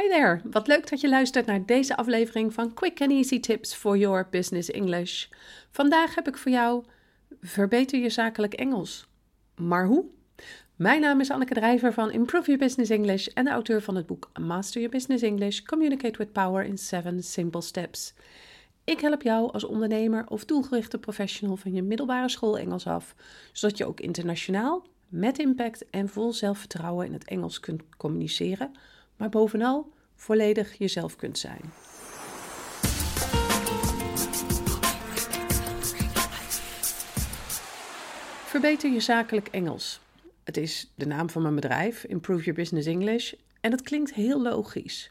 Hi there! Wat leuk dat je luistert naar deze aflevering van Quick and Easy Tips for Your Business English. Vandaag heb ik voor jou Verbeter je zakelijk Engels. Maar hoe? Mijn naam is Anneke Drijver van Improve Your Business English en de auteur van het boek Master Your Business English: Communicate with Power in 7 Simple Steps. Ik help jou als ondernemer of doelgerichte professional van je middelbare school Engels af, zodat je ook internationaal, met impact en vol zelfvertrouwen in het Engels kunt communiceren maar bovenal volledig jezelf kunt zijn. Verbeter je zakelijk Engels. Het is de naam van mijn bedrijf, Improve Your Business English, en het klinkt heel logisch.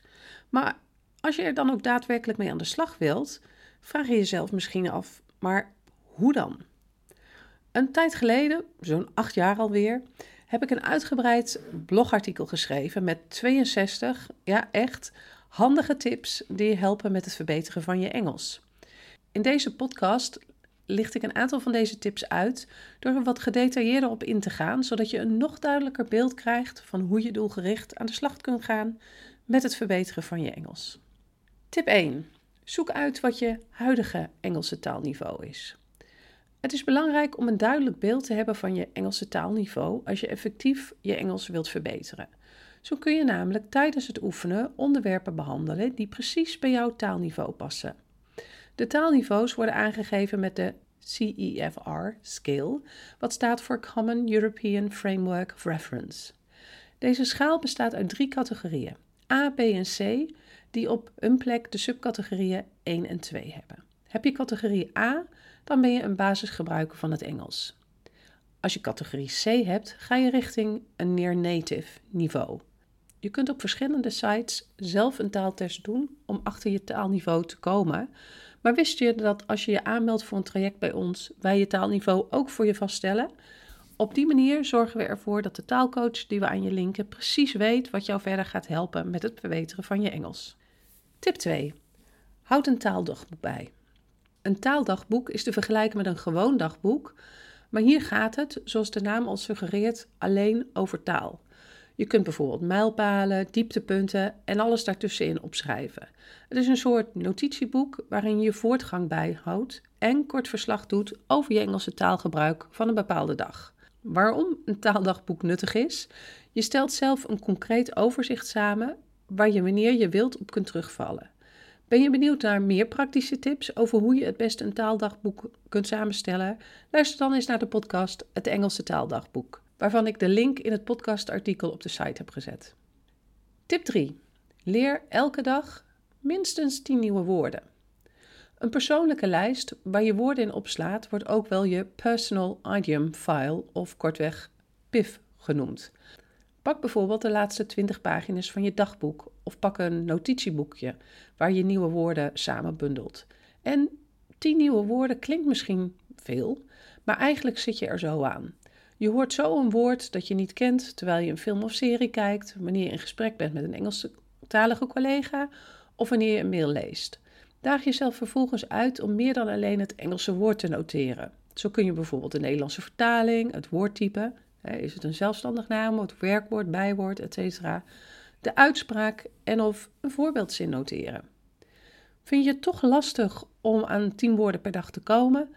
Maar als je er dan ook daadwerkelijk mee aan de slag wilt, vraag je jezelf misschien af, maar hoe dan? Een tijd geleden, zo'n acht jaar alweer, heb ik een uitgebreid blogartikel geschreven met 62, ja echt, handige tips die je helpen met het verbeteren van je Engels. In deze podcast licht ik een aantal van deze tips uit door er wat gedetailleerder op in te gaan, zodat je een nog duidelijker beeld krijgt van hoe je doelgericht aan de slag kunt gaan met het verbeteren van je Engels. Tip 1. Zoek uit wat je huidige Engelse taalniveau is. Het is belangrijk om een duidelijk beeld te hebben van je Engelse taalniveau als je effectief je Engels wilt verbeteren. Zo kun je namelijk tijdens het oefenen onderwerpen behandelen die precies bij jouw taalniveau passen. De taalniveaus worden aangegeven met de CEFR scale, wat staat voor Common European Framework of Reference. Deze schaal bestaat uit drie categorieën: A, B en C, die op een plek de subcategorieën 1 en 2 hebben. Heb je categorie A, dan ben je een basisgebruiker van het Engels. Als je categorie C hebt, ga je richting een near native niveau. Je kunt op verschillende sites zelf een taaltest doen om achter je taalniveau te komen. Maar wist je dat als je je aanmeldt voor een traject bij ons, wij je taalniveau ook voor je vaststellen? Op die manier zorgen we ervoor dat de taalcoach die we aan je linken precies weet wat jou verder gaat helpen met het verbeteren van je Engels. Tip 2. Houd een taaldagboek bij. Een taaldagboek is te vergelijken met een gewoon dagboek, maar hier gaat het, zoals de naam al suggereert, alleen over taal. Je kunt bijvoorbeeld mijlpalen, dieptepunten en alles daartussenin opschrijven. Het is een soort notitieboek waarin je voortgang bijhoudt en kort verslag doet over je Engelse taalgebruik van een bepaalde dag. Waarom een taaldagboek nuttig is? Je stelt zelf een concreet overzicht samen waar je wanneer je wilt op kunt terugvallen. Ben je benieuwd naar meer praktische tips over hoe je het beste een taaldagboek kunt samenstellen? Luister dan eens naar de podcast Het Engelse Taaldagboek, waarvan ik de link in het podcastartikel op de site heb gezet. Tip 3. Leer elke dag minstens 10 nieuwe woorden. Een persoonlijke lijst waar je woorden in opslaat wordt ook wel je Personal Idiom File of kortweg PIF genoemd. Pak bijvoorbeeld de laatste 20 pagina's van je dagboek of pak een notitieboekje waar je nieuwe woorden samen bundelt. En 10 nieuwe woorden klinkt misschien veel, maar eigenlijk zit je er zo aan. Je hoort zo een woord dat je niet kent terwijl je een film of serie kijkt, wanneer je in gesprek bent met een Engelstalige collega of wanneer je een mail leest. Daag jezelf vervolgens uit om meer dan alleen het Engelse woord te noteren. Zo kun je bijvoorbeeld de Nederlandse vertaling, het woordtype, is het een zelfstandig naam, het werkwoord, bijwoord, etc. De uitspraak en of een voorbeeldzin noteren. Vind je het toch lastig om aan 10 woorden per dag te komen?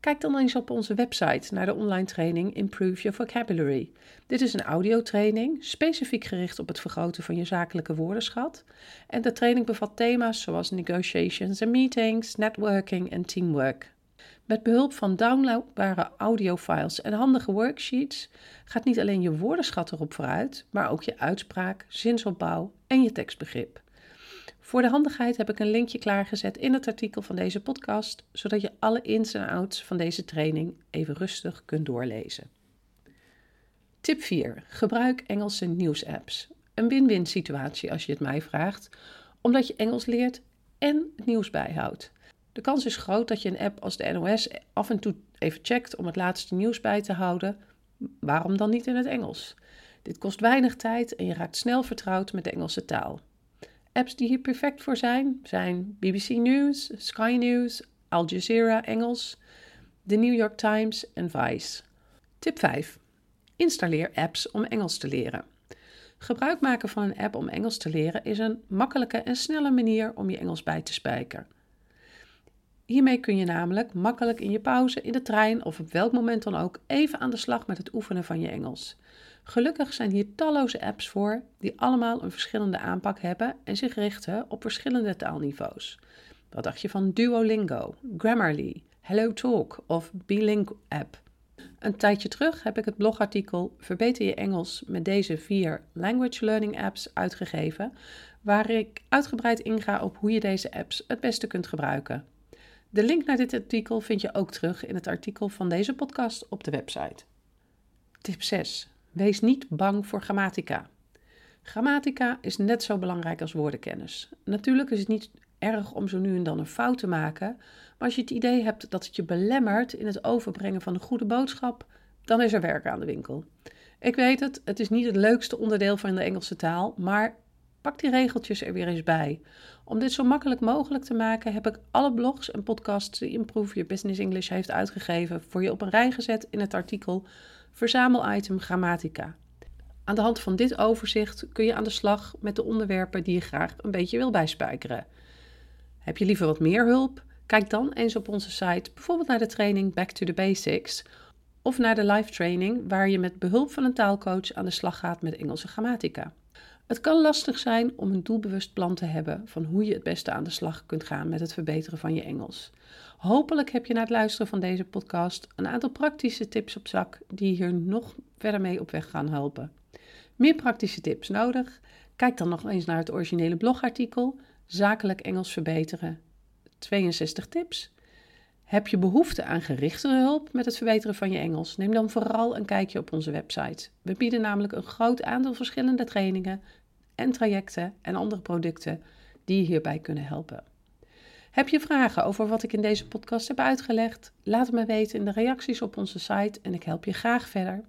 Kijk dan eens op onze website naar de online training Improve Your Vocabulary. Dit is een audiotraining, specifiek gericht op het vergroten van je zakelijke woordenschat. En de training bevat thema's zoals negotiations en meetings, networking en teamwork. Met behulp van downloadbare audiofiles en handige worksheets gaat niet alleen je woordenschat erop vooruit, maar ook je uitspraak, zinsopbouw en je tekstbegrip. Voor de handigheid heb ik een linkje klaargezet in het artikel van deze podcast, zodat je alle ins en outs van deze training even rustig kunt doorlezen. Tip 4. Gebruik Engelse nieuwsapps. Een win-win situatie als je het mij vraagt, omdat je Engels leert en het nieuws bijhoudt. De kans is groot dat je een app als de NOS af en toe even checkt om het laatste nieuws bij te houden. Waarom dan niet in het Engels? Dit kost weinig tijd en je raakt snel vertrouwd met de Engelse taal. Apps die hier perfect voor zijn zijn BBC News, Sky News, Al Jazeera Engels, The New York Times en Vice. Tip 5. Installeer apps om Engels te leren. Gebruik maken van een app om Engels te leren is een makkelijke en snelle manier om je Engels bij te spijken. Hiermee kun je namelijk makkelijk in je pauze, in de trein of op welk moment dan ook even aan de slag met het oefenen van je Engels. Gelukkig zijn hier talloze apps voor die allemaal een verschillende aanpak hebben en zich richten op verschillende taalniveaus. Wat dacht je van Duolingo, Grammarly, HelloTalk of Belink app? Een tijdje terug heb ik het blogartikel Verbeter je Engels met deze vier language learning apps uitgegeven, waar ik uitgebreid inga op hoe je deze apps het beste kunt gebruiken. De link naar dit artikel vind je ook terug in het artikel van deze podcast op de website. Tip 6. Wees niet bang voor grammatica. Grammatica is net zo belangrijk als woordenkennis. Natuurlijk is het niet erg om zo nu en dan een fout te maken, maar als je het idee hebt dat het je belemmert in het overbrengen van een goede boodschap, dan is er werk aan de winkel. Ik weet het, het is niet het leukste onderdeel van de Engelse taal, maar pak die regeltjes er weer eens bij. Om dit zo makkelijk mogelijk te maken, heb ik alle blogs en podcasts die Improve Your Business English heeft uitgegeven voor je op een rij gezet in het artikel Verzamel-item Grammatica. Aan de hand van dit overzicht kun je aan de slag met de onderwerpen die je graag een beetje wil bijspijkeren. Heb je liever wat meer hulp? Kijk dan eens op onze site, bijvoorbeeld naar de training Back to the Basics of naar de live training waar je met behulp van een taalcoach aan de slag gaat met Engelse grammatica. Het kan lastig zijn om een doelbewust plan te hebben van hoe je het beste aan de slag kunt gaan met het verbeteren van je Engels. Hopelijk heb je na het luisteren van deze podcast een aantal praktische tips op zak die hier nog verder mee op weg gaan helpen. Meer praktische tips nodig? Kijk dan nog eens naar het originele blogartikel Zakelijk Engels verbeteren 62 tips. Heb je behoefte aan gerichtere hulp met het verbeteren van je Engels? Neem dan vooral een kijkje op onze website. We bieden namelijk een groot aantal verschillende trainingen en trajecten en andere producten die je hierbij kunnen helpen. Heb je vragen over wat ik in deze podcast heb uitgelegd? Laat het me weten in de reacties op onze site en ik help je graag verder.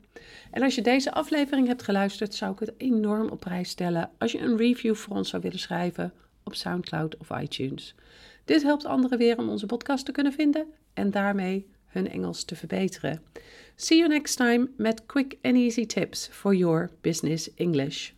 En als je deze aflevering hebt geluisterd, zou ik het enorm op prijs stellen als je een review voor ons zou willen schrijven op SoundCloud of iTunes. Dit helpt anderen weer om onze podcast te kunnen vinden en daarmee hun Engels te verbeteren. See you next time met quick and easy tips for your business English.